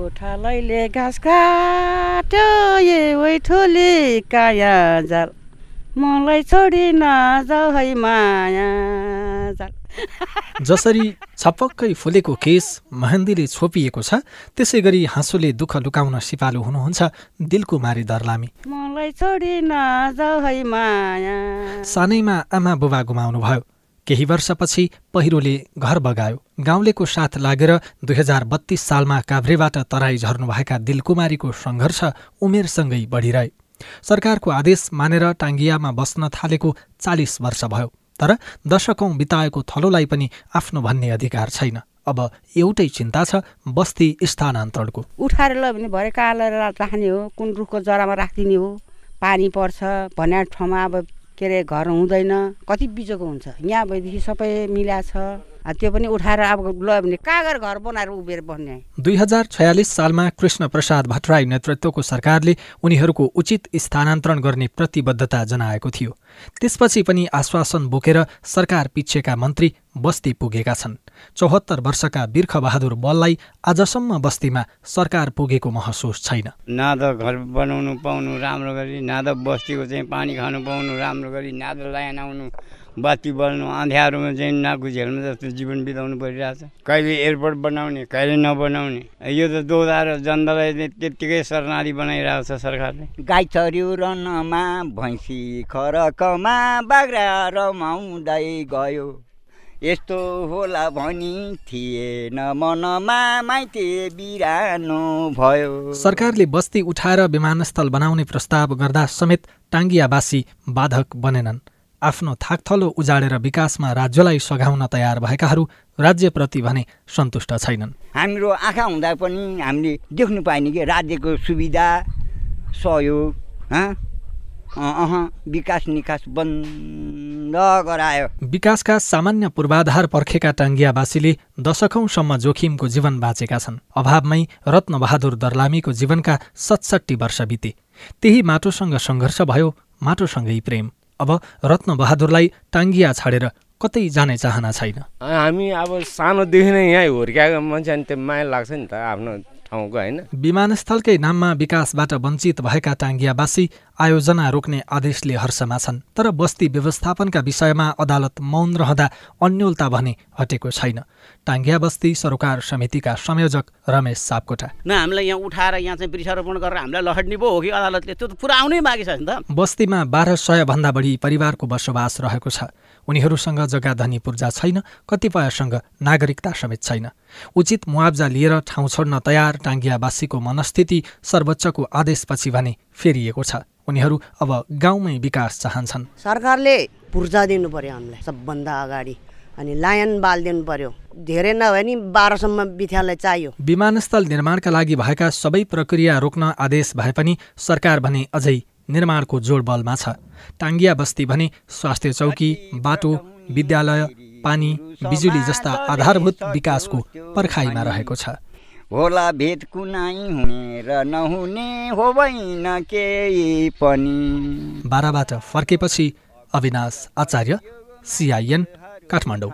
गोठालैले घाँस काट्यो ए वैठोले काया जाल। मलाई छोडी नजाऊ है माया जाल। जसरी छपक्कै फुलेको केस महेन्दीले छोपिएको छ त्यसै गरी हाँसोले दुःख लुकाउन सिपालु हुनुहुन्छ दिलकुमारी दर्लामी। मलाई छोडी नजाऊ है माया। सानैमा आमा बुबा गुमाउनुभयो। केही वर्षपछि पहिरोले घर बगायो। गाउँलेको साथ लागेर दुई हजार बत्तीस सालमा काभ्रेबाट तराई झर्नुभएका दिलकुमारीको सङ्घर्ष उमेरसँगै बढिरहे। सरकारको आदेश मानेर टाङ्गियामा बस्न थालेको चालिस वर्ष भयो तर दशकौं बिताएको थलोलाई पनि आफ्नो भन्ने अधिकार छैन। अब एउटै चिन्ता छ बस्ती स्थानान्तरणको। उठाएर ल भने भरे कालेर राख्ने हो कुन रुखको जरामा राखिदिने हो पानी पर्छ भन्ने ठाउँमा अब के अरे घर हुँदैन। कति बिजोको हुन्छ। यहाँ भएदेखि सबै मिला छ त्यो पनि उठाएर अब ल भने कागर घर बनाएर उभिएर बस्ने दुई हजार छयालिस सालमा कृष्ण प्रसाद भट्टराई नेतृत्वको सरकारले उनीहरूको उचित स्थानान्तरण गर्ने प्रतिबद्धता जनाएको थियो। त्यसपछि पनि आश्वासन बोकेर सरकार पिच्छेका मन्त्री बस्ती पुगेका छन्। चौहत्तर वर्षका बिर्खबहादुर बललाई आजसम्म बस्तीमा सरकार पुगेको महसुस छैन। न त घर बनाउनु पाउनु राम्रो गरी न त बस्तीको चाहिँ पानी खानु पाउनु राम्रो गरी न त लाइन आउनु बत्ती बल्नु अँध्यारोमा चाहिँ नाकुझेलमा जस्तो जीवन बिताउनु परिरहेछ। कहिले एयरपोर्ट बनाउने कहिले नबनाउने यो त दोहोऱ्याएर जनतालाई त्यत्तिकै शरणाली बनाइरहेको छ सरकारले। गाई चर्यो रनमा भैँसी खरकमा बाख्रा रमाउँदै गयो। यस्तो होला भनी थिएन मनमा माइते बिरानो भयो। सरकारले बस्ती उठाएर विमानस्थल बनाउने प्रस्ताव गर्दा समेत टाङ्गियावासी बाधक बनेनन्। आफ्नो थाकथलो उजाडेर विकासमा राज्यलाई सघाउन तयार भएकाहरू राज्यप्रति भने सन्तुष्ट छैनन्। हाम्रो आँखा हुँदा पनि हामीले देख्नु पाइने कि राज्यको सुविधा सहयोग अह विकास निकास बन्द गरायो विकासका सामान्य पूर्वाधार पर्खेका टाङ्गियावासीले दशकौंसम्म जोखिमको जीवन बाँचेका छन्। अभावमै रत्नबहादुर दर्लामीको जीवनका सतसट्ठी वर्ष बिते। त्यही माटोसँग सङ्घर्ष भयो माटोसँगै प्रेम। अब रत्नबहादुरलाई टाङ्गिया छाडेर कतै जाने चाहना छैन। हामी अब सानोदेखि नै यहीँ हुर्क्याएको मान्छे अनि त्यो माया लाग्छ नि त आफ्नो ठाउँको होइन? विमानस्थलकै नाममा विकासबाट वञ्चित भएका टाङ्गियावासी आयोजना रोक्ने आदेशले हर्षमा छन् तर बस्ती व्यवस्थापनका विषयमा अदालत मौन रहँदा अन्यलता भने हटेको छैन। टाङ्गिया बस्ती सरोकार समितिका संयोजक रमेश सापकोटा। न हामीलाई यहाँ उठाएर यहाँ चाहिँ वृक्षारोपण गरेर हामीलाई लहट्ने पो हो कि अदालतले? त्यो त पुरा आउनै बाँकी छ नि त। बस्तीमा बाह्र सय भन्दा बढी परिवारको बसोबास रहेको छ। उनीहरूसँग जग्गा धनी पूर्जा छैन कतिपयसँग नागरिकता समेत छैन। उचित मुआब्जा लिएर ठाउँ छोड्न तयार टाङ्गियावासीको मनस्थिति सर्वोच्चको आदेशपछि भने फेरिएको छ। उनीहरू अब गाउँमै विकास चाहन्छन्। सरकारले पूर्जा दिनु पर्यो हामीलाई सबभन्दा अगाडि। अनि लायन बाल दिनु पर्यो। धेरै नभए नि बाह्रसम्म विद्यालय चाहियो। विमानस्थल निर्माणका लागि भएका सबै प्रक्रिया रोक्न आदेश भए पनि सरकार भने अझै निर्माणको जोडबलमा छ। टाङ्गिया बस्ती भने स्वास्थ्य चौकी बाटो विद्यालय पानी बिजुली जस्ता आधारभूत विकासको पर्खाइमा रहेको छ। होला भेद कुनै हुने र नहुने हो केही पनि। बाह्रबाट फर्केपछि Avinash Acharya C I N Kathmandu.